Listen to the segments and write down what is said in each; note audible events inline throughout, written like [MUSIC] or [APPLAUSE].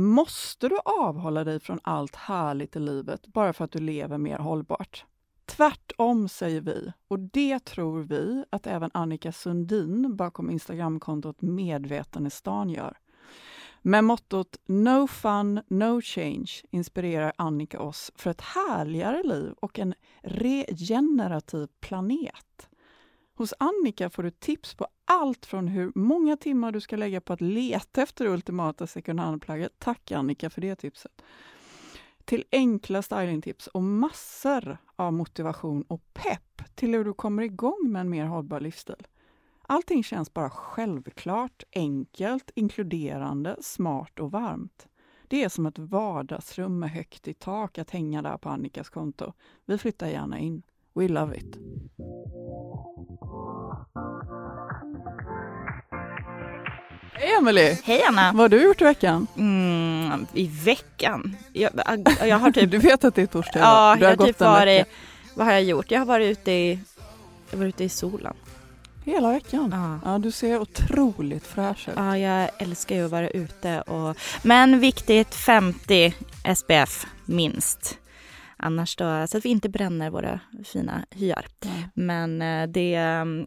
Måste du avhålla dig från allt härligt i livet bara för att du lever mer hållbart? Tvärtom säger vi, och det tror vi att även Annika Sundin bakom Instagramkontot Medvetenestan gör. Med mottot No fun, no change inspirerar Annika oss för ett härligare liv och en regenerativ planet. Hos Annika får du tips på allt från hur många timmar du ska lägga på att leta efter det ultimata second hand-plagget. Tack Annika för det tipset. Till enkla stylingtips och massor av motivation och pepp till hur du kommer igång med en mer hållbar livsstil. Allting känns bara självklart, enkelt, inkluderande, smart och varmt. Det är som ett vardagsrum med högt i tak att hänga där på Annikas konto. Vi flyttar gärna in. We love it. Hej Emelie! Hej Anna! Vad har du gjort i veckan? Mm, I veckan? Jag, jag har typ... [LAUGHS] du vet att det är torsdag idag. Ja, du har jag har typ varit... Vad har jag gjort? Jag har varit ute i... Jag var ute i solen. Hela veckan? Ja. Ja, du ser otroligt fräsch ut. Ja, jag älskar ju att vara ute och... Men viktigt, 50 SPF minst. Annars då, så att vi inte bränner våra fina hyar. Nej. Men eh, det,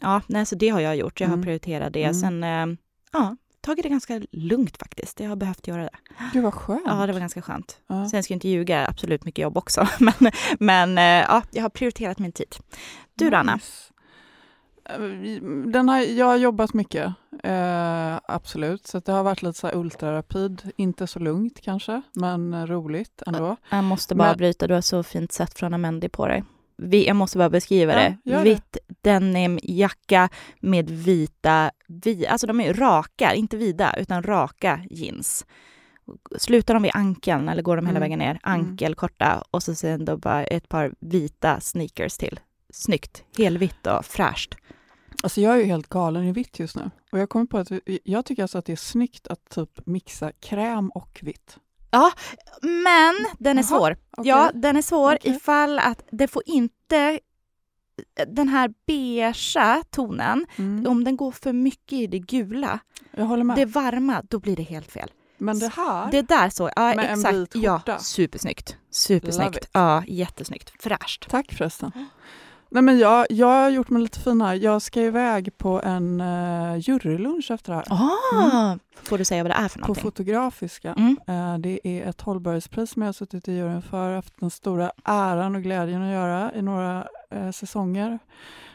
ja, nej, så det har jag gjort. Jag har Mm. prioriterat det. Mm. Sen, eh, ja, tagit det ganska lugnt faktiskt. Jag har behövt göra det. Gud vad skönt. Ja, det var ganska skönt. Ja. Sen ska jag inte ljuga, absolut mycket jobb också. [LAUGHS] Men, men eh, ja, jag har prioriterat min tid. Du då, Anna? Den har, jag har jobbat mycket, eh, absolut. Så det har varit lite så ultrarapid. Inte så lugnt kanske, men roligt ändå. Jag måste bara Men- bryta, du har så fint sätt från Amendi på dig. Vi, jag måste bara beskriva Ja, det. gör det. Vitt denimjacka med vita, vi, alltså de är raka, inte vida, utan raka jeans. Slutar de vid ankeln eller går de hela Mm. vägen ner? Mm. Ankelkorta och så sen då bara ett par vita sneakers till. Snyggt, helvitt och fräscht. Alltså jag är ju helt galen i vitt just nu. Och jag kommer på att jag tycker alltså att det är snyggt att typ mixa kräm och vitt. Ja, men den är Jaha, svår. okej. Ja, den är svår Okej. ifall att det får inte den här beigea tonen, Mm. om den går för mycket i det gula, det varma, då blir det helt fel. Men det här, Det där så, ja Med en exakt. vit ja, skjorta. supersnyggt. Love Supersnyggt. it. Ja, jättesnyggt. Fräscht. tack förresten. Nej, men jag, jag har gjort mig lite fin här. Jag ska iväg på en uh, jurylunch efter det här. Ah, Får du säga vad det är för På någonting? Fotografiska. Mm. Eh, Det är ett hållbarhetspris som jag har suttit i juryn för, haft den stora äran och glädjen att göra i några eh, säsonger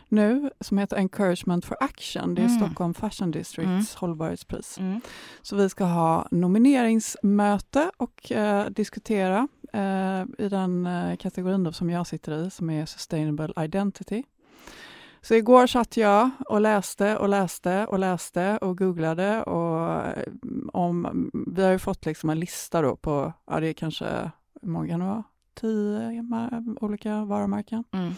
nu, som heter Encouragement for Action. Det är Mm. Stockholm Fashion Districts Mm. hållbarhetspris. Mm. Så vi ska ha nomineringsmöte och eh, diskutera i den eh, kategorin då som jag sitter i, som är Sustainable Identity. Så igår satt jag och läste och läste och läste och googlade och eh, om, vi har ju fått liksom en lista då på, ja det är kanske, hur många kan det vara? Tio olika varumärken. Mm.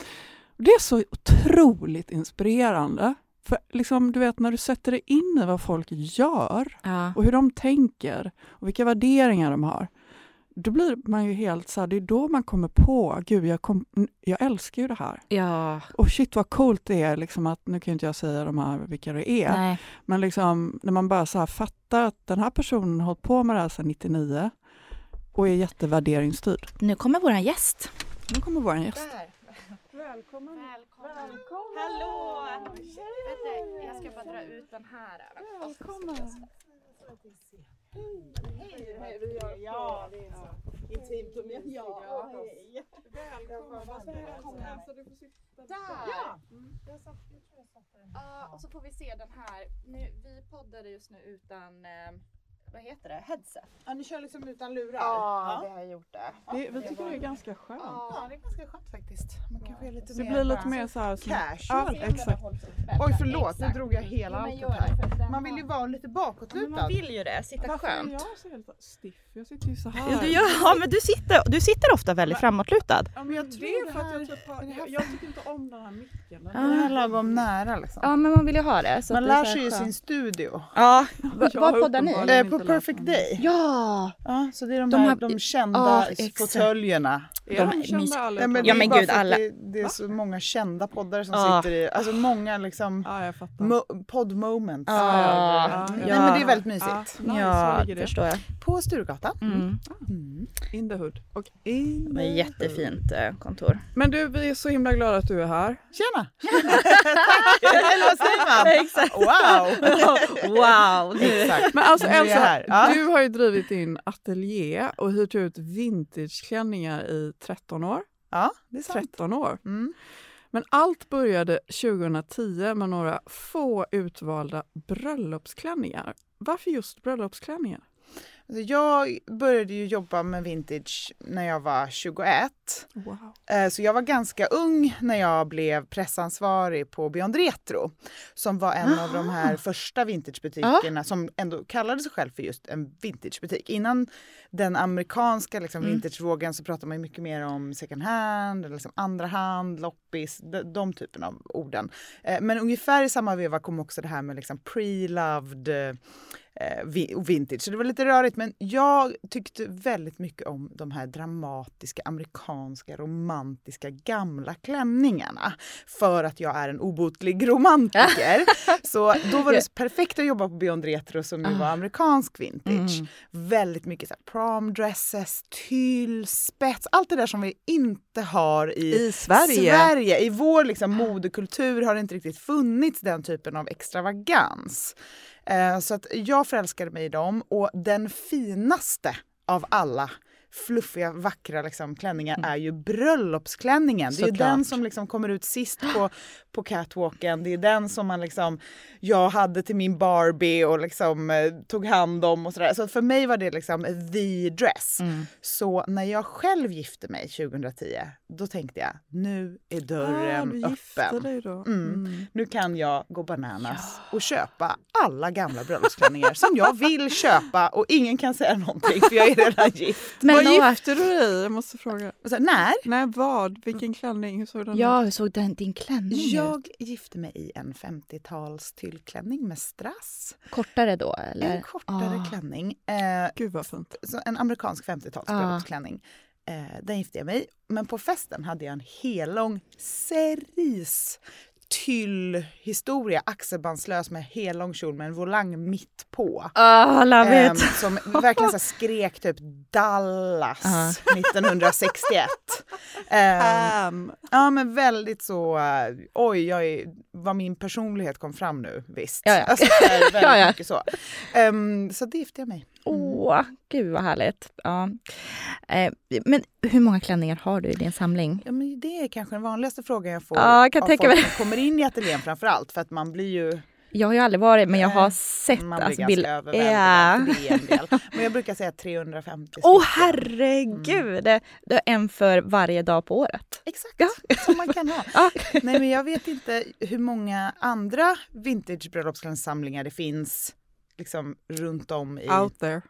Det är så otroligt inspirerande För liksom, du vet, när du sätter dig in i vad folk gör Ja. och hur de tänker och vilka värderingar de har, då blir man ju helt så här, det är då man kommer på, gud jag, kom, jag älskar ju det här. ja. Och shit vad coolt det är, liksom att, nu kan inte jag säga de här vilka det är, Nej. men liksom, när man bara så här fattar att den här personen har hållit på med det här sedan 99 och är jättevärderingsstyrd. Nu kommer vår gäst. Nu kommer vår gäst. Välkommen. Hallå! Vänta, jag ska bara dra ut den här. Välkommen! Ja, det är så intimt och mysigt. Ja, hej. Där! Ja, och så får vi se den här. Nu, vi poddar just nu utan, eh, vad heter det, headset. Ja, ni kör liksom utan lurar? Ja, vi har gjort det. Det, vi tycker det är ganska skönt. Ja, det är ganska skönt faktiskt. Man kanske är lite Det mer blir lite mer så här... som- casual. Ja, exakt. Oj, förlåt. Nu drog jag hela för här. Man vill ju vara lite bakåtlutad. vill ju det, sitta Varför är jag så helt stiff? Jag sitter ju så här. Ja, du, ja, men du sitter, du sitter ofta väldigt framåtlutad. Ja, men jag det tror är det för att jag, typ har, är det här- jag, jag tycker inte om den här micken. Den Det är lagom nära liksom. Ja, men man vill ju ha det. Så Man det lär sig ju sin studio. Ja, [LAUGHS] Var poddar ni? Eh, på Perfect. Day. Ja! Ja, så det är de, De här, har- de kända Ja, fåtöljerna. Är De kända Ja, men, det Ja, är men gud, alla- Det, det är så många kända poddare som Ja. sitter i, alltså många liksom Ja, jag fattar. mo- podd moments. Ja, ja, Nej, ja. men det är väldigt Ja, mysigt. ja det? förstår jag. På Sturegatan. Mm. In the hood. Och, In Det the- jättefint eh, kontor. men du, vi är så himla glada att du är här. Tjena! Tack! Eller vad säger man? Exakt. Wow! wow! Exakt. Men alltså Elsa, här. Ja. du har ju drivit din ateljé och hyrt ut vintageklänningar i 13 år. Ja, det är sant. 13 år. Mm. Men allt började 2010 med några få utvalda bröllopsklänningar. Varför just bröllopsklänningar? Alltså, jag började ju jobba med vintage när jag var 21. Wow. Eh, Så jag var ganska ung när jag blev pressansvarig på Beyond Retro som var en av de här första vintagebutikerna som ändå kallade sig själv för just en vintagebutik. Innan den amerikanska liksom, vintagevågen så pratade man mycket mer om second hand, eller liksom andra hand, loppis, de, de typen av orden. Eh, Men ungefär i samma veva kom också det här med liksom pre-loved eh, och vintage. Så det var lite rörigt men jag tyckte väldigt mycket om de här dramatiska, amerikanska, romantiska gamla klänningarna. För att jag är en obotlig romantiker. [LAUGHS] så då var det perfekt att jobba på Beyond Retro som ju var amerikansk vintage. Väldigt mycket så här prom dresses, tyll, spets, allt det där som vi inte har i, I Sverige. Sverige. I vår liksom, modekultur har det inte riktigt funnits den typen av extravagans. Eh, så att jag förälskade mig i dem och den finaste av alla fluffiga, vackra liksom, klänningar är ju bröllopsklänningen. Det är ju Såklart. den som liksom kommer ut sist på, på catwalken. Det är den som man liksom, jag hade till min Barbie och liksom, eh, tog hand om och sådär. Så för mig var det liksom the dress. Så när jag själv gifte mig 2010, då tänkte jag nu är dörren ah, du gifte öppen. dig då. Mm. Nu kan jag gå bananas och köpa alla gamla bröllopsklänningar som jag vill köpa och ingen kan säga någonting för jag är redan [LAUGHS] gift. Men Vad gifte du dig i? Jag måste fråga. Så, när? Nej, vad? Vilken klänning? Hur såg den ut? Ja, hur såg den, din klänning ut? Jag gifte mig i en 50-tals tyllklänning med strass. Kortare då eller? En kortare Ah. klänning. Eh, Gud vad fint. så en amerikansk 50-tals Ah. bröllopsklänning. Eh, den gifte jag mig Men på festen hade jag en hellång cerise tyllhistoria, axelbandslös med hellång kjol med en volang mitt på. Ah, love it! som verkligen så skrek typ Dallas [LAUGHS] Ja. 1961. Ehm, Um, ja men väldigt så, eh, oj jag är, vad min personlighet kom fram nu visst. Ja, ja. Alltså, väldigt [LAUGHS] Ja, ja. mycket så. Ehm, så det gifte jag mig. Åh, gud vad härligt. Ja. Eh, men hur många klänningar har du i din samling? Ja, men det är kanske den vanligaste frågan jag får Ja, jag kan av tänka folk som kommer in i ateljén framför allt för att man blir ju Jag har ju aldrig varit men jag har Nej, sett man blir alltså, ganska bild- överväldigad del. Men jag brukar säga 350 Åh stycken. herregud! Det är en för varje dag på året. Exakt, Ja. som man kan ha. [LAUGHS] Ja. Nej men jag vet inte hur många andra vintage bröllopsklänningssamlingar det finns liksom runt om i.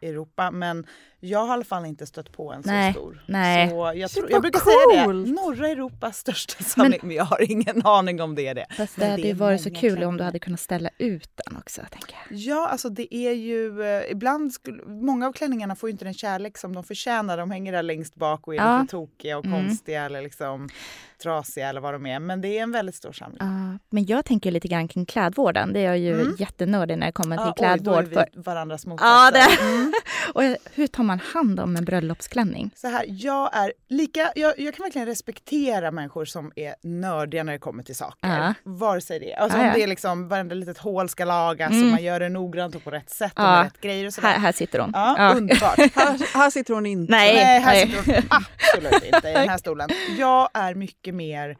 Europa. Men jag har i alla fall inte stött på en Nej, så stor. nej. Så jag, tror, jag brukar säga coolt. det, norra Europas största samling. Men, jag har ingen aning om det är det. Fast det Men hade ju varit så kul om klänningar. du hade kunnat ställa ut den också. Tänker jag. Ja, alltså det är ju... Eh, ibland skulle, många av klänningarna får ju inte den kärlek som de förtjänar. De hänger där längst bak och är Ja. lite tokiga och Mm. konstiga eller liksom trasiga eller vad de är. Men det är en väldigt stor samling. Ja, men jag tänker lite grann kring klädvården. Det är jag ju Mm. jättenördig när det kommer till Ja, oj, då klädvård. är för... vi varandras motsatser. det... [LAUGHS] och jag- hur tar man hand om en bröllopsklänning? Så här, jag är lika, jag, jag kan verkligen respektera människor som är nördiga när det kommer till saker. Ja. Vare sig det, alltså Ja, om ja. det är liksom varenda litet hål ska lagas och Mm. man gör det noggrant och på rätt sätt och med rätt grejer och sådär. Här, här sitter hon. Ja, Ja. underbart. [LAUGHS] Här, här sitter hon inte. Nej, Nej, här nej. sitter hon absolut inte i den här [LAUGHS] stolen. Jag är mycket mer,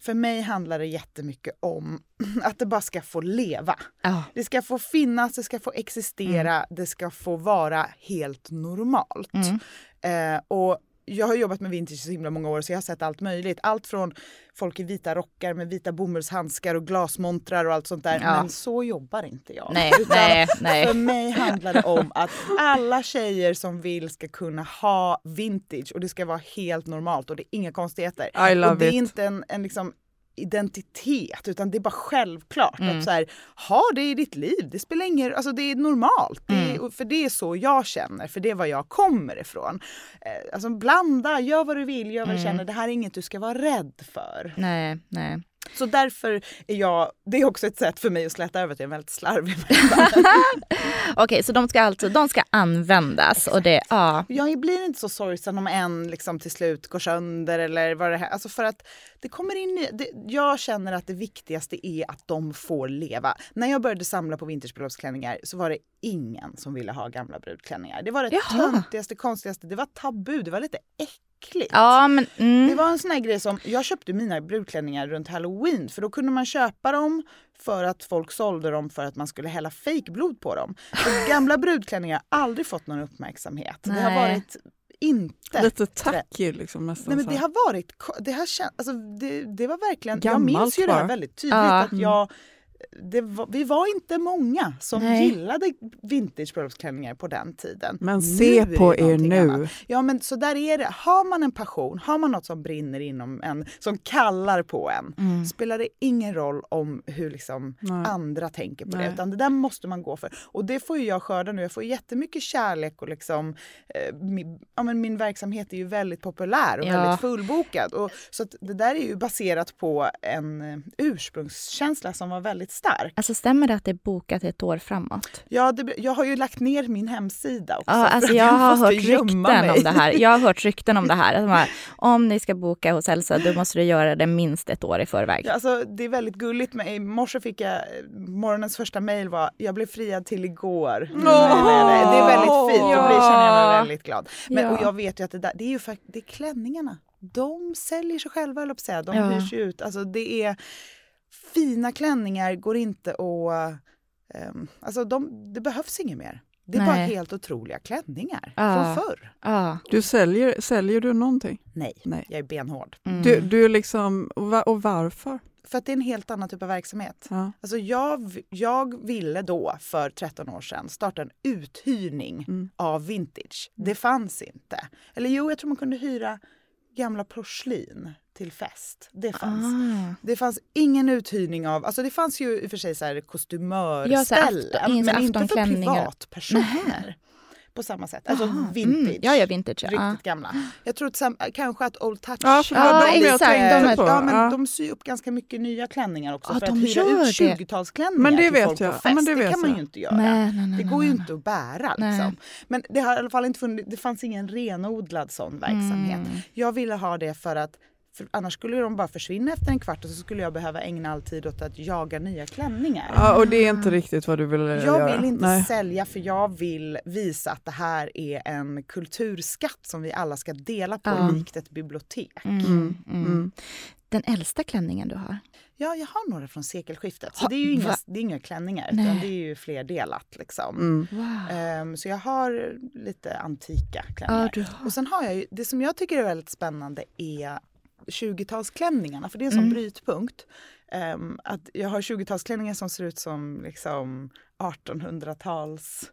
för mig handlar det jättemycket om [CLEARS THROAT] att det bara ska få leva. Ja. Det ska få finnas, det ska få existera, det ska få vara helt normalt. Mm. Eh, och jag har jobbat med vintage i så himla många år så jag har sett allt möjligt. Allt från folk i vita rockar med vita bomullshandskar och glasmontrar och allt sånt där. Ja. Men så jobbar inte jag. Nej, Utan nej, nej. För mig handlar det om att alla tjejer som vill ska kunna ha vintage och det ska vara helt normalt och det är inga konstigheter. I love och det är it. inte en, en liksom identitet utan det är bara självklart Mm. att så här, ha det i ditt liv, det spelar ingen alltså det är normalt. Det Mm. är, för det är så jag känner, för det är var jag kommer ifrån. Eh, alltså blanda, gör vad du vill, gör vad Mm. du känner, det här är inget du ska vara rädd för. Nej, nej. Så därför är jag, det är också ett sätt för mig att släta över att jag är en väldigt slarvig. [LAUGHS] Okej, så de ska alltså de ska användas och det, ja. Jag blir inte så sorgsen om en liksom till slut går sönder eller vad det här, alltså för att det kommer in det, Jag känner att det viktigaste är att de får leva. När jag började samla på vintagebröllopsklänningar så var det ingen som ville ha gamla brudklänningar. Det var det Jaha. töntigaste, konstigaste, det var tabu, det var lite äckligt. Ja, men... Mm. Det var en sån här grej som, jag köpte mina brudklänningar runt halloween för då kunde man köpa dem för att folk sålde dem för att man skulle hälla fejkblod på dem. För [LAUGHS] gamla brudklänningar har aldrig fått någon uppmärksamhet. Det har Nej. varit inte Lite tacky liksom nästan. Nej men så det har varit, det har känt, alltså det, det var verkligen, jag Gammalt minns ju det här väldigt tydligt Ja. att jag det var, vi var inte många som Nej. gillade vintage bröllopsklänningar på den tiden. Men Nu se det på er nu. annat. Ja men så där är det. Har man en passion, har man något som brinner inom en, som kallar på en, Mm. spelar det ingen roll om hur liksom Nej. andra tänker på Nej. det. Utan det där måste man gå för. Och det får ju jag skörda nu. Jag får jättemycket kärlek och liksom, eh, min, ja, men min verksamhet är ju väldigt populär och Ja. väldigt fullbokad. Och, så det där är ju baserat på en eh, ursprungskänsla som var väldigt stark. Alltså stämmer det att det är bokat ett år framåt? Ja, det, jag har ju lagt ner min hemsida också. Ja, för alltså att jag har hört rykten mig. om det här. Jag har hört rykten om det här. Här, [LAUGHS] om ni ska boka hos Elsa, då måste du göra det minst ett år i förväg. Ja, alltså, det är väldigt gulligt. Men I morse fick jag, morgonens första mejl var jag blev friad till igår. Nej, nej. Det är väldigt fint. Då blir, känner jag mig väldigt glad. Men, Ja. Och jag vet ju att det, där, det är ju fakt- det är klänningarna. De säljer sig själva, jag på säga. De Ja. hyrs ut. Alltså, det är, fina klänningar går inte att... Um, alltså de, det behövs inget mer. Det är bara Nej. helt otroliga klänningar Ja. från förr. Ja. Du säljer, säljer du någonting? Nej, Nej. jag är benhård. Mm. Du, du är liksom, och va- och varför? För att det är en helt annan typ av verksamhet. Ja. Alltså jag, jag ville då för 13 år sedan starta en uthyrning Mm. av vintage. Det fanns inte. Eller jo, jag tror man kunde hyra gamla porslin till fest. Det fanns. Ah. Det fanns ingen uthyrning av, alltså det fanns ju i och för sig så här Ja, så kostymörställen afton- ingen så men inte för privatpersoner. På samma sätt. Alltså Aha, vintage. mm. Ja, ja, vintage, ja. Riktigt Ja. gamla. Jag tror att kanske att Old Touch Ja, för de lite- tänkte på. Ja, men Ja. de syr upp ganska mycket nya klänningar också Ja, för de att hyra ut det. 20-talsklänningar Men det till vet folk jag. på Ja, fest. men det det kan man ju inte göra. Nej, nej, nej, det går ju nej. inte att bära liksom. Men det har i alla fall inte funnits, det fanns ingen renodlad sån verksamhet. Mm. Jag ville ha det för att för annars skulle de bara försvinna efter en kvart och så skulle jag behöva ägna all tid åt att jaga nya klänningar. Ja, och det är inte riktigt vad du vill eh, göra? Jag vill inte Nej. sälja för jag vill visa att det här är en kulturskatt som vi alla ska dela på Ja. likt ett bibliotek. Mm, Mm, mm. mm. Den äldsta klänningen du har? Ja, jag har några från sekelskiftet. Så det är ju inga, det är inga klänningar Nej. utan det är ju flerdelat liksom. Mm. Wow. Ehm, så jag har lite antika klänningar. Ja, du har. Och sen har jag ju, det som jag tycker är väldigt spännande är 20-talsklänningarna, för det är en sån Mm. brytpunkt. Ehm, att jag har 20-talsklänningar som ser ut som liksom 1800-tals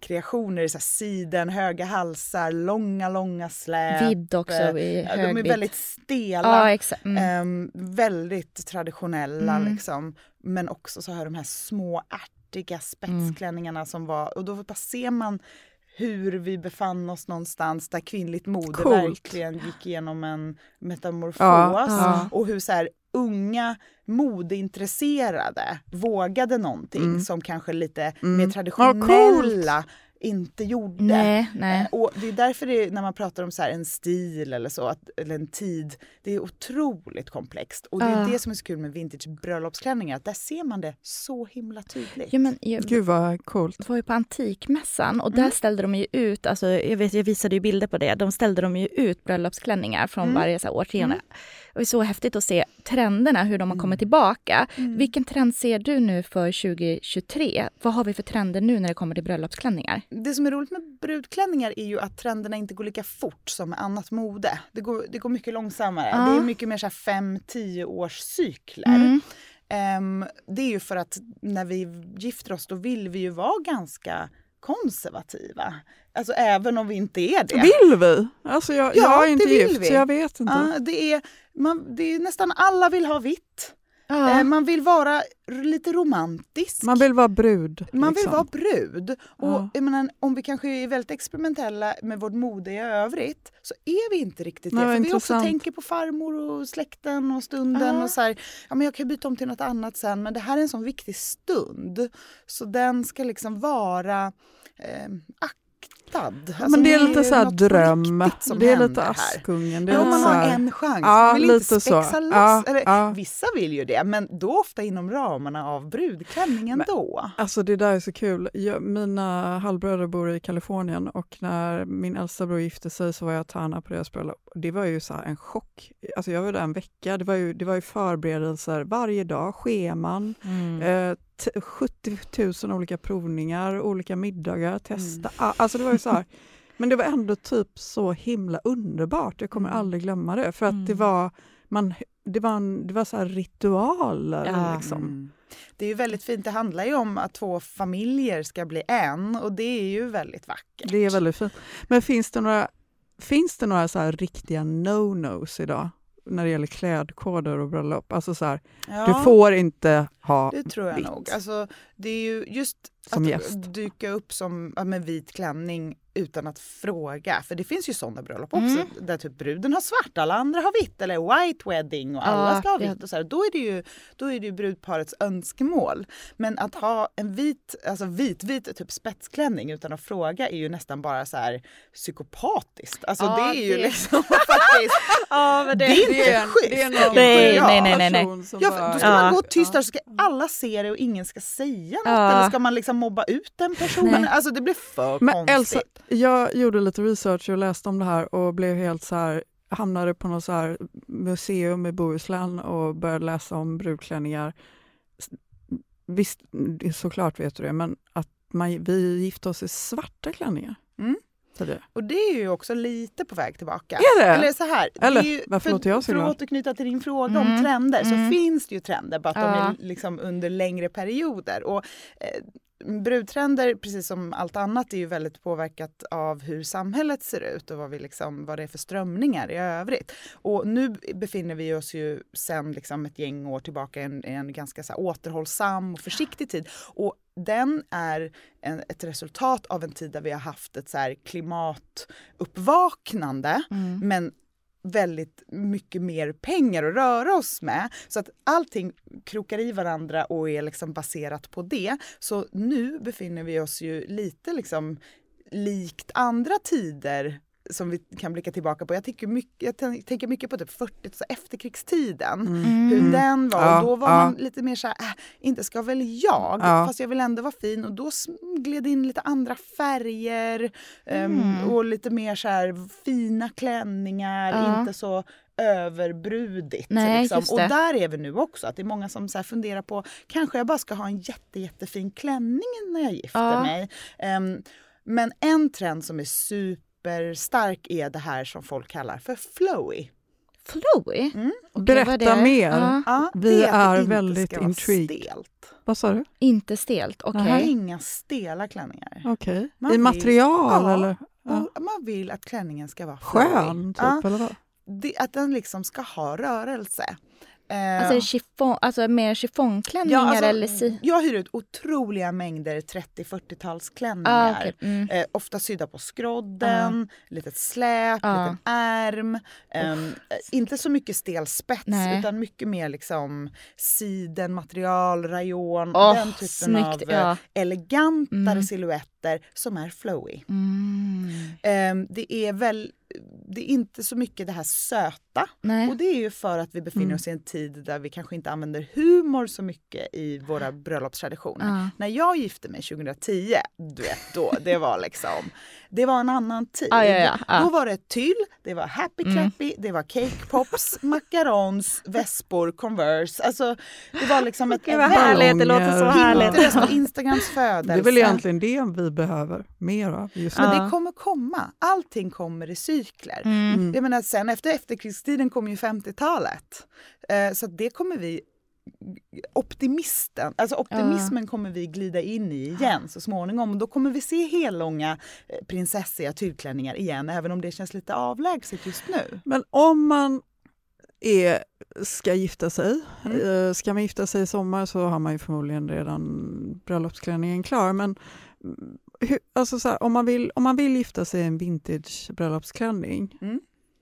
kreationer i så här siden, höga halsar, långa, långa släp. Vidd också i Ja, De är väldigt stela. Ja. Mm. Ehm, väldigt traditionella Mm. liksom. Men också så har de här små ärtiga spetsklänningarna som var, och då bara ser man hur vi befann oss någonstans där kvinnligt mode Coolt. verkligen gick igenom en metamorfos. Ja, ja. Och hur så här, unga modeintresserade vågade någonting Mm. som kanske lite Mm. mer traditionella inte gjorde. Nej, Eh, nej. Och det är därför det, när man pratar om så här en stil eller så, att, eller en tid, det är otroligt komplext. Och det är Ah. det som är så kul med vintage bröllopsklänningar, att där ser man det så himla tydligt. Ja, men jag Gud vad coolt. var ju på Antikmässan och där ställde de ju ut, alltså, jag, vet, jag visade ju bilder på det, de ställde de ju ut bröllopsklänningar från Mm. varje så här, årtionde. Och det är så häftigt att se trenderna, hur de har kommit tillbaka. Vilken trend ser du nu för 2023? Vad har vi för trender nu när det kommer till bröllopsklänningar? Det som är roligt med brudklänningar är ju att trenderna inte går lika fort som med annat mode. Det går, det går mycket långsammare. Ja. Det är mycket mer 5-10 års cykler. Mm. Ehm, det är ju för att när vi gifter oss då vill vi ju vara ganska konservativa. Alltså även om vi inte är det. Vill vi? Alltså jag, Ja, jag är inte gift vi. så jag vet inte. Ja, det, är, man, det är nästan alla vill ha vitt. Ja. Eh, man vill vara lite romantisk. Man vill vara brud. Man vill liksom. vara brud. Och Ja. menar, om vi kanske är väldigt experimentella med vårt mode i övrigt så är vi inte riktigt Nej, det. vad För vi också tänker på farmor och släkten och stunden. Ja. Och så här, ja, men jag kan byta om till något annat sen men det här är en sån viktig stund. Så den ska liksom vara eh. Alltså, men det är lite ju så här något på dröm. Det är lite. Askungen. Det är Ja, lite man så har här- en chans. Ja, man vill inte lite så. spexa loss. Ja, Eller, ja. Vissa vill ju det, men då ofta inom ramarna av brudklänningen då. Alltså det där är så kul. Jag, mina halvbröder bor i Kalifornien och när min äldsta bror gifte sig så var jag tärna på deras bröllop. Det var ju så en chock. Alltså jag var där en vecka. Det var ju, det var ju förberedelser varje dag, scheman, Mm. eh, 70 000 olika provningar, olika middagar, testa. Mm. Alltså det var ju så här. [LAUGHS] Men det var ändå typ så himla underbart. Jag kommer Mm. aldrig glömma det. För att det Mm. var, man, det var, en, det var så här ritualer. Ja. Liksom. Mm. Det är ju väldigt fint. Det handlar ju om att två familjer ska bli en och det är ju väldigt vackert. Det är väldigt fint. Men finns det några, finns det några så riktiga no-nos idag när det gäller klädkoder och bröllop? Alltså så här, Ja, du får inte ha det tror jag vitt. nog. Alltså, det är ju just Som att gäst. dyka upp som, med vit klänning utan att fråga. För det finns ju sådana bröllop också Mm. där typ bruden har svart, alla andra har vitt eller white wedding och alla Ja, ska ha det- vitt. Och så här. Då, är det ju, då är det ju brudparets önskemål. Men att ha en vit, alltså vit, vit typ spetsklänning utan att fråga är ju nästan bara så här psykopatiskt. Alltså Ja, det är ju det- liksom [LAUGHS] faktiskt, [LAUGHS] Ja, men det är inte Det är schysst. det är tycker Nej, nej, nej, nej, nej. Ja, bara- för då ska Ja. man gå tyst där så ska alla se det och ingen ska säga något. Ja. Eller ska man liksom mobba ut den personen? Nej. Alltså det blir för Men konstigt. Elsa, jag gjorde lite research och läste om det här och blev helt så här hamnade på något så här museum i Bohuslän och började läsa om brudklänningar. Visst, såklart vet du det, men att man, vi gifte oss i svarta klänningar. Mm. Så det. Och det är ju också lite på väg tillbaka. Är det? Eller så här. Eller, det är ju, varför för, jag så För att återknyta till din fråga Mm, om trender så mm. finns det ju trender, bara att de Ja. är liksom under längre perioder. Och, eh, brudtrender, precis som allt annat, är ju väldigt påverkat av hur samhället ser ut och vad, vi liksom, vad det är för strömningar i övrigt. Och nu befinner vi oss ju sen liksom ett gäng år tillbaka i en, en ganska så återhållsam och försiktig tid. Och den är en, ett resultat av en tid där vi har haft ett så här klimatuppvaknande Mm. men väldigt mycket mer pengar att röra oss med. Så att allting krokar i varandra och är liksom baserat på det. Så nu befinner vi oss ju lite liksom likt andra tider som vi kan blicka tillbaka på. Jag, tycker mycket, jag tän- tänker mycket på typ 40 så efterkrigstiden. Hur Mm. den var. Ja, och då var ja. man lite mer så här, äh, inte ska väl jag, Ja. fast jag vill ändå vara fin. Och då gled in lite andra färger ehm, Mm. och lite mer så här fina klänningar, inte så överbrudigt. Nej, liksom. Och där är vi nu också, att det är många som så funderar på, kanske jag bara ska ha en jätte, jättefin klänning när jag gifter mig. Ehm, men en trend som är superstark är det här som folk kallar för flowy. flowy? Mm. Berätta det är. mer. Ja. Ja, Vi är väldigt intrigued. Stelt. Vad sa du? Inte stelt, okej. Nej. Inga stela klänningar. Okej. Man I vill- material Ja. eller? Ja. Man vill att klänningen ska vara flowy. Skön, typ, Ja, eller vad? det, att den liksom ska ha rörelse. Eh, Alltså, chiffon, alltså mer chiffongklänningar Ja, alltså, eller si? Jag hyr ut otroliga mängder 30-40-talsklänningar. Ah, okej. mm. eh, ofta sydda på skrodden, litet släp, Ja. liten ärm. Ehm, eh, inte så mycket stel spets Nej. utan mycket mer liksom sidenmaterial, rayon, Åh, den typen snyggt, av eh, ja. elegantare Mm. silhuetter som är flowy. Mm. Ehm, det är väl det är inte så mycket det här söta. Nej. Och det är ju för att vi befinner Mm. oss i en tid där vi kanske inte använder humor så mycket i våra bröllopstraditioner. Ja. När jag gifte mig 2010, du vet då, det var liksom, det var en annan tid. Ja, ja, ja, ja. Då var det tyll, det var happy Mm. clappy, det var cake pops, [LAUGHS] macarons, vespor, Converse. Alltså det var liksom ett Gud vad härligt, det låter så härligt. Pinterest och Instagrams födelse. Det är väl egentligen det vi behöver mer av just nu. Men det kommer komma. Allting kommer i cykler. Mm. Jag menar, sen efter efterkrigstiden kom ju 50-talet. Eh, så att det kommer vi optimisten, alltså optimismen kommer vi glida in i igen så småningom. Och då kommer vi se hellånga eh, prinsessiga tygklänningar igen, även om det känns lite avlägset just nu. Men om man är, ska gifta sig, Mm. eh, ska man gifta sig i sommar så har man ju förmodligen redan bröllopsklänningen klar. Men mm, hur, alltså så här, om, man vill, om man vill gifta sig i en vintage bröllopsklänning Mm.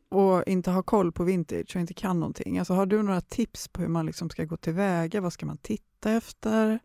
och inte har koll på vintage och inte kan någonting, alltså har du några tips på hur man liksom ska gå tillväga? Vad ska man titta efter?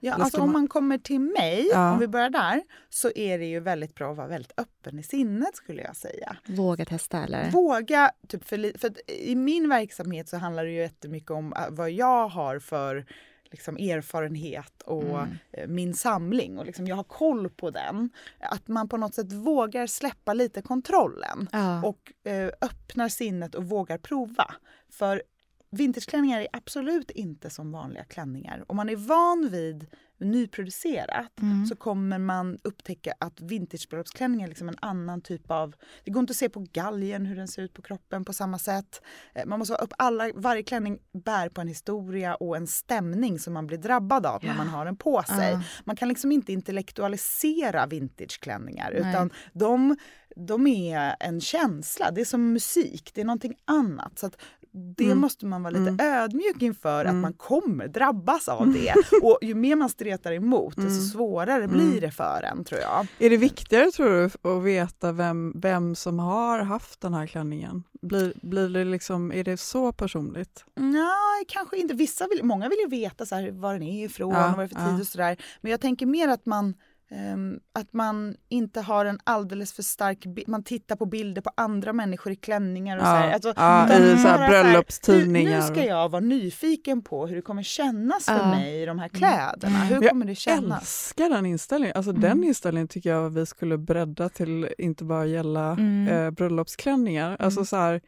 Ja, alltså om man- kommer till mig, Ja. om vi börjar där, så är det ju väldigt bra att vara väldigt öppen i sinnet skulle jag säga. Våga testa eller? Våga, typ för, för i min verksamhet så handlar det ju jättemycket om äh, vad jag har för liksom, erfarenhet och Mm. eh, min samling och liksom, jag har koll på den. Att man på något sätt vågar släppa lite kontrollen Ja. och eh, öppnar sinnet och vågar prova. För vintageklänningar är absolut inte som vanliga klänningar. Om man är van vid nyproducerat Mm. så kommer man upptäcka att vintagebröllopsklänning är liksom en annan typ av... Det går inte att se på galgen hur den ser ut på kroppen på samma sätt. Eh, Man måste upp alla, varje klänning bär på en historia och en stämning som man blir drabbad av när man har den på sig. Ja. Man kan liksom inte intellektualisera vintageklänningar Nej. utan de, de är en känsla. Det är som musik, det är någonting annat. Så att det Mm. måste man vara lite Mm. ödmjuk inför Mm. att man kommer drabbas av det. [LAUGHS] Och ju mer man stretar emot desto Mm. svårare Mm. blir det för en tror jag. Är det viktigare tror du att veta vem, vem som har haft den här klänningen? Blir, blir det liksom, är det så personligt? Nej, kanske inte. Vissa vill, många vill ju veta så här, var den är ifrån Ja, och vad det är för tid ja. och sådär. Men jag tänker mer att man att man inte har en alldeles för stark Man tittar på bilder på andra människor i klänningar och så här. Ja, Alltså, ja, i så här bröllopstidningar. Nu, nu ska jag vara nyfiken på hur det kommer kännas för Ja. mig i de här kläderna. Mm. Hur Jag kommer det kännas? älskar den inställningen. Alltså Mm. Den inställningen tycker jag vi skulle bredda till inte bara gälla Mm. eh, bröllopsklänningar. Alltså så här,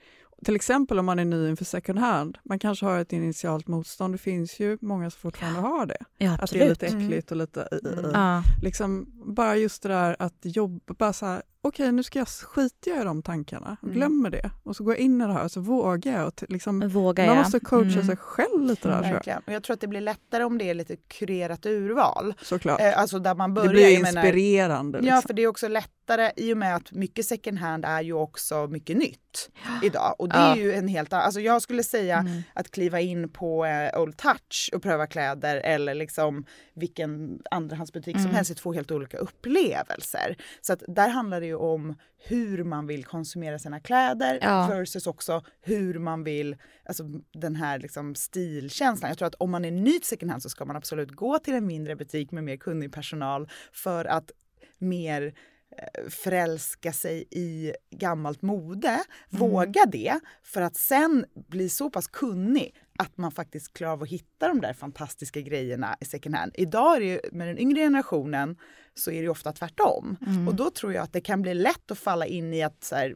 till exempel om man är ny inför second hand. Man kanske har ett initialt motstånd. Det finns ju många som fortfarande har det. Ja, Att det är lite Mm. äckligt och lite... Ja. Liksom, bara just det där att jobba, bara så här, okej nu ska jag skita i de tankarna, Mm. glömmer det. Och så går jag in i det här och så vågar jag. Och liksom, Våga man måste coacha Mm. sig själv lite där tror jag. Verkligen. Och jag tror att det blir lättare om det är lite kurerat urval. Såklart. Eh, alltså där man börjar. det blir jag menar- inspirerande. Ja, Liksom. för det är också lättare i och med att mycket second hand är ju också mycket nytt idag. Och det Ja. är ju en helt alltså jag skulle säga Mm. att kliva in på eh, Old Touch och pröva kläder eller liksom vilken andrahandsbutik som Mm. helst är två helt olika upplevelser. Så att där handlar det ju om hur man vill konsumera sina kläder Ja. versus också hur man vill, alltså den här liksom stilkänslan. Jag tror att om man är ny till second hand så ska man absolut gå till en mindre butik med mer kunnig personal för att mer eh, förälska sig i gammalt mode, våga det för att sen bli så pass kunnig att man faktiskt klarar av att hitta de där fantastiska grejerna i second hand. Idag är det ju, med den yngre generationen så är det ju ofta tvärtom. Och då tror jag att det kan bli lätt att falla in i att så här,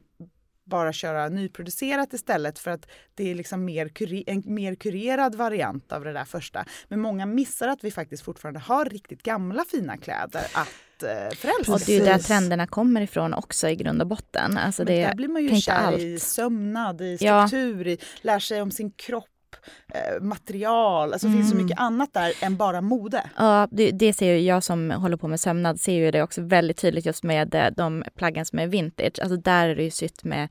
bara köra nyproducerat istället för att det är liksom mer en mer kurerad variant av det där första. Men många missar att vi faktiskt fortfarande har riktigt gamla fina kläder att förälskelse. Och det är ju där trenderna kommer ifrån också i grund och botten. Alltså Men det där blir man ju kär allt. i sömnad, i Ja. struktur, i lär sig om sin kropp, eh, material. Alltså det finns så Mm. mycket annat där än bara mode. Ja, det, det ser ju jag som håller på med sömnad ser ju det också väldigt tydligt just med eh, de plaggen som är vintage. Alltså där är det ju sytt med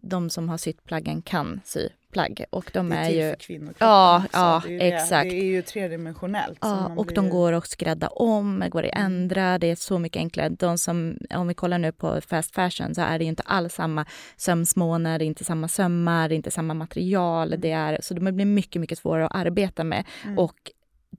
de som har sytt plaggen kan sy plagg och de är är ju för kvinnokroppen Ja, ja, det är ju det. exakt. Det är ju tredimensionellt. Ja, och blir de går att skrädda om, går att ändra, det är så mycket enklare. De som, om vi kollar nu på fast fashion så är det ju inte alls samma sömsmånar, det är inte samma sömmar, det är inte samma material. Det är, så de blir mycket, mycket svårare att arbeta med Mm. och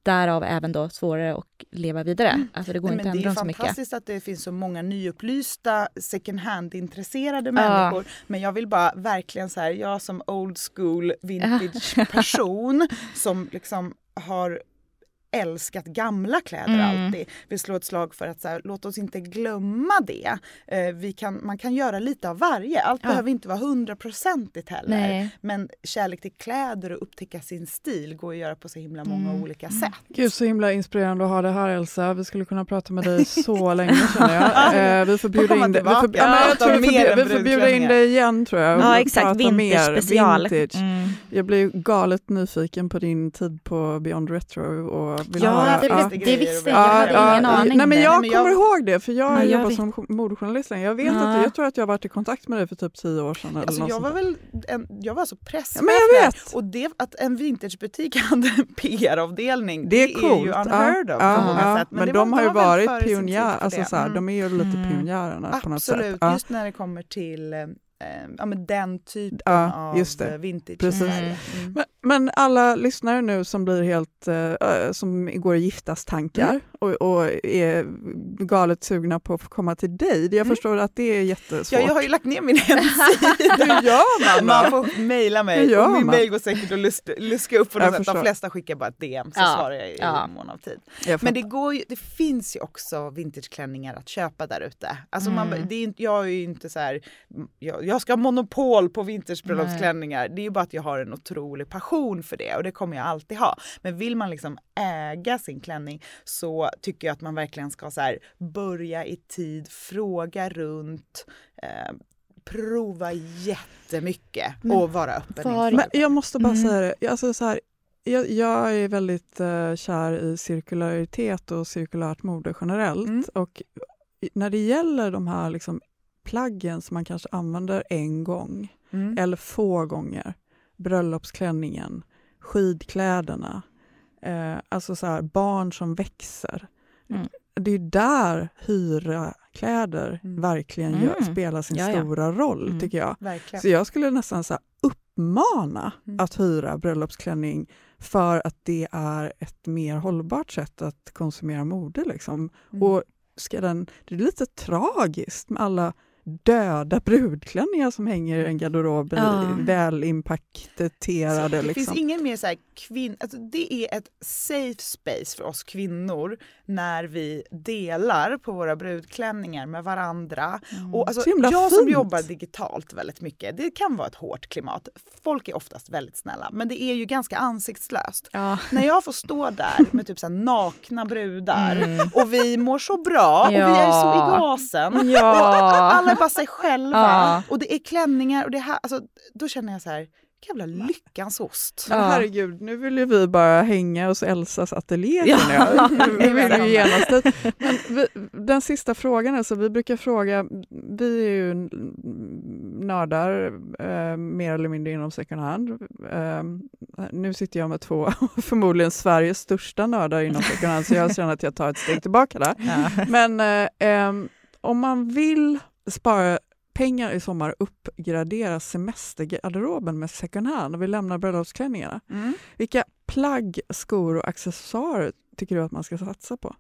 därav även då svårare att leva vidare. Alltså det går Nej, inte att det ändra är så mycket. fantastiskt att det finns så många nyupplysta second hand-intresserade Ja. människor. Men jag vill bara verkligen så här, jag som old school vintage [LAUGHS] person som liksom har älskat gamla kläder Mm. alltid. Vill slå ett slag för att så här, låt oss inte glömma det. Eh, vi kan, man kan göra lite av varje. Allt Ja. behöver inte vara hundraprocentigt heller. Nej. Men kärlek till kläder och upptäcka sin stil går att göra på så himla många Mm. olika sätt. Gud så himla inspirerande att ha det här Elsa. Vi skulle kunna prata med dig så [LAUGHS] länge känner jag. Eh, vi får bjuda in dig. Vi får, ja, jag tror vi, får, vi bjuda in dig igen tror jag. Ja exakt, prata vintage mer special. vintage. Mm. Jag blir galet nyfiken på din tid på Beyond Retro. Och vill Ja, höra, det, ja. det, det visste jag. Ja, Jag hade ja, ingen aning. Nej, men jag Nej, men kommer jag- ihåg det, för jag Nej, jag vet- som modejournalist länge. Jag vet Ja. att jag tror att jag har varit i kontakt med dig för typ tio år sedan. Eller Alltså jag var väl en, jag var alltså presschef Ja, men jag vet. och det att en vintagebutik [LAUGHS] hade en PR-avdelning Det är ju coolt. unheard of Ja, på många ja, sätt. Men, det de har ju varit pionjärer, alltså det. så här, Mm. de är ju lite Mm. pionjärerna på något sätt. Absolut, Ja. just när det kommer till eh, ja, men den typen Ja, av just det. eh, vintage. Precis. Sverige. Mm. Men, men alla lyssnare nu som blir helt, eh, som går i giftastankar Mm. och, och är galet sugna på att få komma till dig. Jag Mm. förstår att det är jättesvårt. Ja, jag har ju lagt ner min [LAUGHS] hemsida. Hur gör man Man får mejla mig och min mejl går säkert att lust, luska upp på något sätt. De flesta skickar bara ett DM så Ja, svarar jag i ja. mån av tid. Men det, går ju, det finns ju också vintageklänningar att köpa där ute. Alltså man, Mm. det är inte, jag är ju inte så här, jag, jag ska ha monopol på vintagebröllopsklänningar. Det är ju bara att jag har en otrolig passion för det och det kommer jag alltid ha. Men vill man liksom äga sin klänning så tycker jag att man verkligen ska så här, börja i tid, fråga runt, eh, prova jättemycket Men och vara öppen var- Men jag måste bara Mm. säga det, alltså så här, jag, jag är väldigt uh, kär i cirkularitet och cirkulärt mode generellt. Mm. Och när det gäller de här liksom plaggen som man kanske använder en gång Mm. eller få gånger, bröllopsklänningen, skidkläderna, eh, alltså så här, barn som växer. Mm. Det är där hyra kläder Mm. verkligen Mm. gör, spelar sin Ja, ja. stora roll, Mm. tycker jag. Verkligen. Så jag skulle nästan så här uppmana Mm. att hyra bröllopsklänning för att det är ett mer hållbart sätt att konsumera mode. Liksom. Mm. Och ska den, det är lite tragiskt med alla döda brudklänningar som hänger i en garderob, Ja. väl inpaketerade. Det Liksom. finns ingen mer så här kvinn... Alltså det är ett safe space för oss kvinnor när vi delar på våra brudklänningar med varandra. Och alltså, jag som fint. jobbar digitalt väldigt mycket, det kan vara ett hårt klimat. Folk är oftast väldigt snälla, men det är ju ganska ansiktslöst. Ja. När jag får stå där med typ så nakna brudar Mm. och vi mår så bra och vi är så i Ja. gasen. Ja. Alla är bara sig själva Ja. och det är klänningar och det här, alltså, då känner jag så här, jävla lyckans ost. Men Ja. herregud, nu vill ju vi bara hänga hos Elsas ateljé. Ja. [LAUGHS] Nu vill Detsamma. vi genast dit. Men vi, Den sista frågan, alltså, vi brukar fråga, vi är ju nördar eh, mer eller mindre inom second hand. Eh, nu sitter jag med två, [LAUGHS] förmodligen Sveriges största nördar inom second hand, så jag känner att jag tar ett steg tillbaka där. Ja. Men eh, om man vill spara pengar i sommar uppgradera semestergarderoben med second hand och vill lämna bröllopsklänningarna. Mm. Vilka plagg, skor och accessoarer tycker du att man ska satsa på?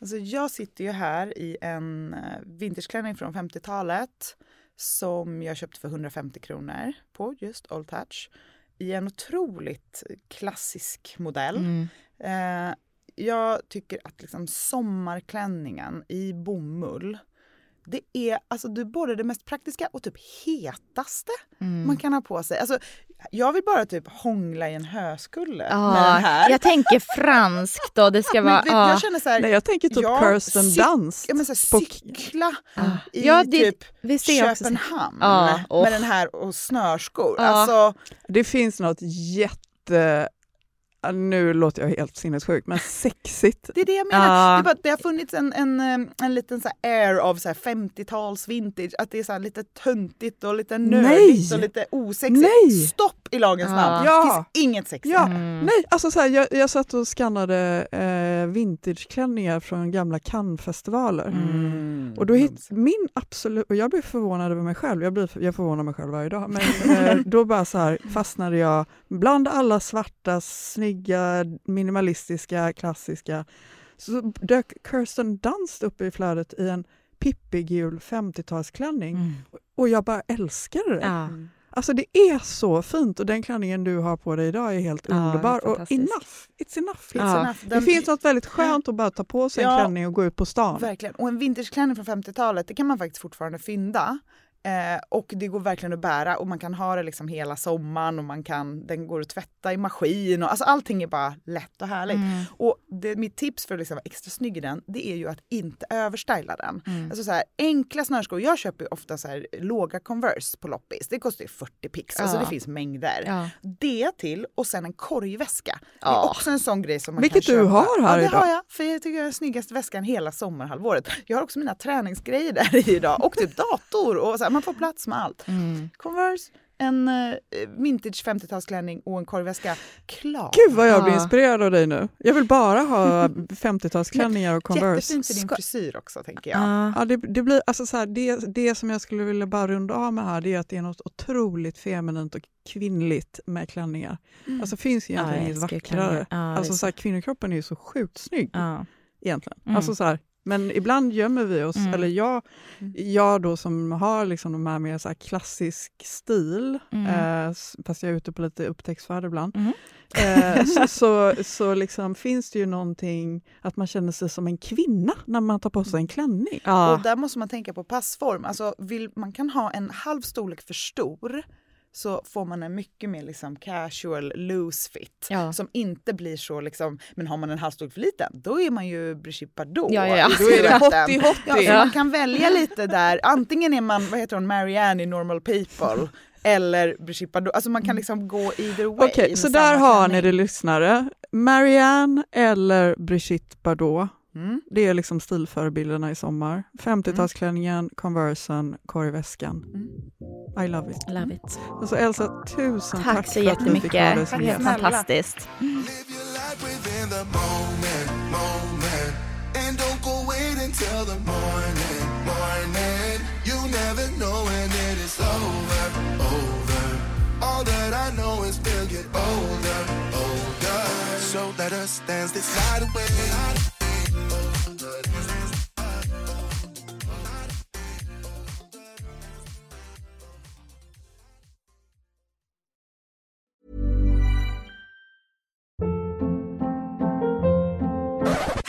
Alltså jag sitter ju här i en eh, vintageklänning från 50-talet som jag köpte för 150 kronor på just Old Touch i en otroligt klassisk modell. Mm. Eh, jag tycker att liksom sommarklänningen i bomull det är alltså du, både det mest praktiska och typ hetaste Mm. man kan ha på sig. Alltså, jag vill bara typ hångla i en höskulle Ja, med den här. Jag tänker franskt och det ska [LAUGHS] Men vara... vet, ja. jag känner så här, Nej, jag tänker typ ja, Kirsten cyk- Dunst. Ja, men så här, cykla i Ja, det- typ jag också så- Köpenhamn Ja, åh. med den här och snörskor. Ja. Alltså, Det finns något jätte... Nu låter jag helt sinnessjuk, men [LAUGHS] sexigt. det är det jag menar. Ja. Det, bara, det har funnits en, en, en liten så här air av så här 50-tals vintage, att det är så här lite töntigt och lite nördigt Nej! och lite osexigt. Nej! Stopp i lagens Ja. namn. Ja. Det finns inget sexigt. Ja, Mm. nej, alltså så här, jag, jag satt och skannade eh, vintageklänningar från gamla Cannes-festivaler. Mm. Och då hit, min absolut, och jag blev förvånad över mig själv, jag, blir, jag förvånar mig själv varje dag, men eh, [LAUGHS] då bara så här fastnade jag bland alla svarta, snygga, minimalistiska, klassiska, så dök Kirsten Dunst upp i flödet i en pippigul 50-talsklänning Mm. och jag bara älskade det. Ja. Alltså det är så fint och den klänningen du har på dig idag är helt Ja, underbar. Och enough, it's enough. It's Liksom. enough. Det Den- finns något väldigt skönt att bara ta på sig en Ja. klänning och gå ut på stan. Verkligen. Och en vintageklänning från 50-talet, det kan man faktiskt fortfarande fynda. Eh, och det går verkligen att bära och man kan ha det liksom hela sommaren och man kan, den går att tvätta i maskin och alltså allting är bara lätt och härligt. Mm. Och det, mitt tips för att liksom vara extra snygg i den, det är ju att inte överstyla den. Mm. Alltså så här, enkla snörskor, jag köper ofta så här, låga Converse på loppis, det kostar ju 40 pix, alltså Ja. det finns mängder. Ja. Det till och sen en korgväska. Det är Ja. också en sån grej som man Vilket kan du köpa. har här ja, det idag. har jag. För jag tycker jag är den snyggaste väskan hela sommarhalvåret. Jag har också mina träningsgrejer där i [LAUGHS] idag och typ dator och så här, man får plats med allt. Mm. Converse, en eh, vintage 50-talsklänning och en korgväska. Klar! Gud vad jag blir Ja. inspirerad av dig nu. Jag vill bara ha [LAUGHS] 50-talsklänningar och Converse. Jättefint för din frisyr också tänker jag. Ja. Ja, det, det, blir, alltså så här, det, det som jag skulle vilja bara runda av med här det är att det är något otroligt feminint och kvinnligt med klänningar. Mm. Alltså finns egentligen Ja, inget vackrare. Ja, alltså, så. så här, kvinnokroppen är ju så sjukt snygg Ja. egentligen. Mm. Alltså, så här, men ibland gömmer vi oss, Mm. eller jag, Mm. jag då som har liksom de här mer så här klassisk stil, Mm. eh, fast jag är ute på lite upptäcktsfärd ibland, Mhm. eh, så, [LAUGHS] så, så liksom finns det ju någonting att man känner sig som en kvinna när man tar på sig en klänning. Och där måste man tänka på passform. Alltså, vill, man kan ha en halv storlek för stor så får man en mycket mer liksom casual loose fit Ja. som inte blir så liksom, men har man en storlek för liten då är man ju Brigitte Bardot. Ja, ja, ja. Då är det hottie hottie. Ja, så man kan välja lite där, antingen är man, vad heter hon, Marianne i Normal People eller Brigitte Bardot, alltså man kan liksom gå either way. Okej, med så där har ni det lyssnare. Marianne eller Brigitte Bardot. Mm. Det är liksom stilförebilderna i sommar. 50-talsklänningen, Conversen, korgväskan. I love it. Love it. Alltså Elsa, tusen tack, Tack så för att du fick ha dig jättemycket. är gäst. snälla. fantastiskt. All that I know is we'll get older, older. So let us dance this night away.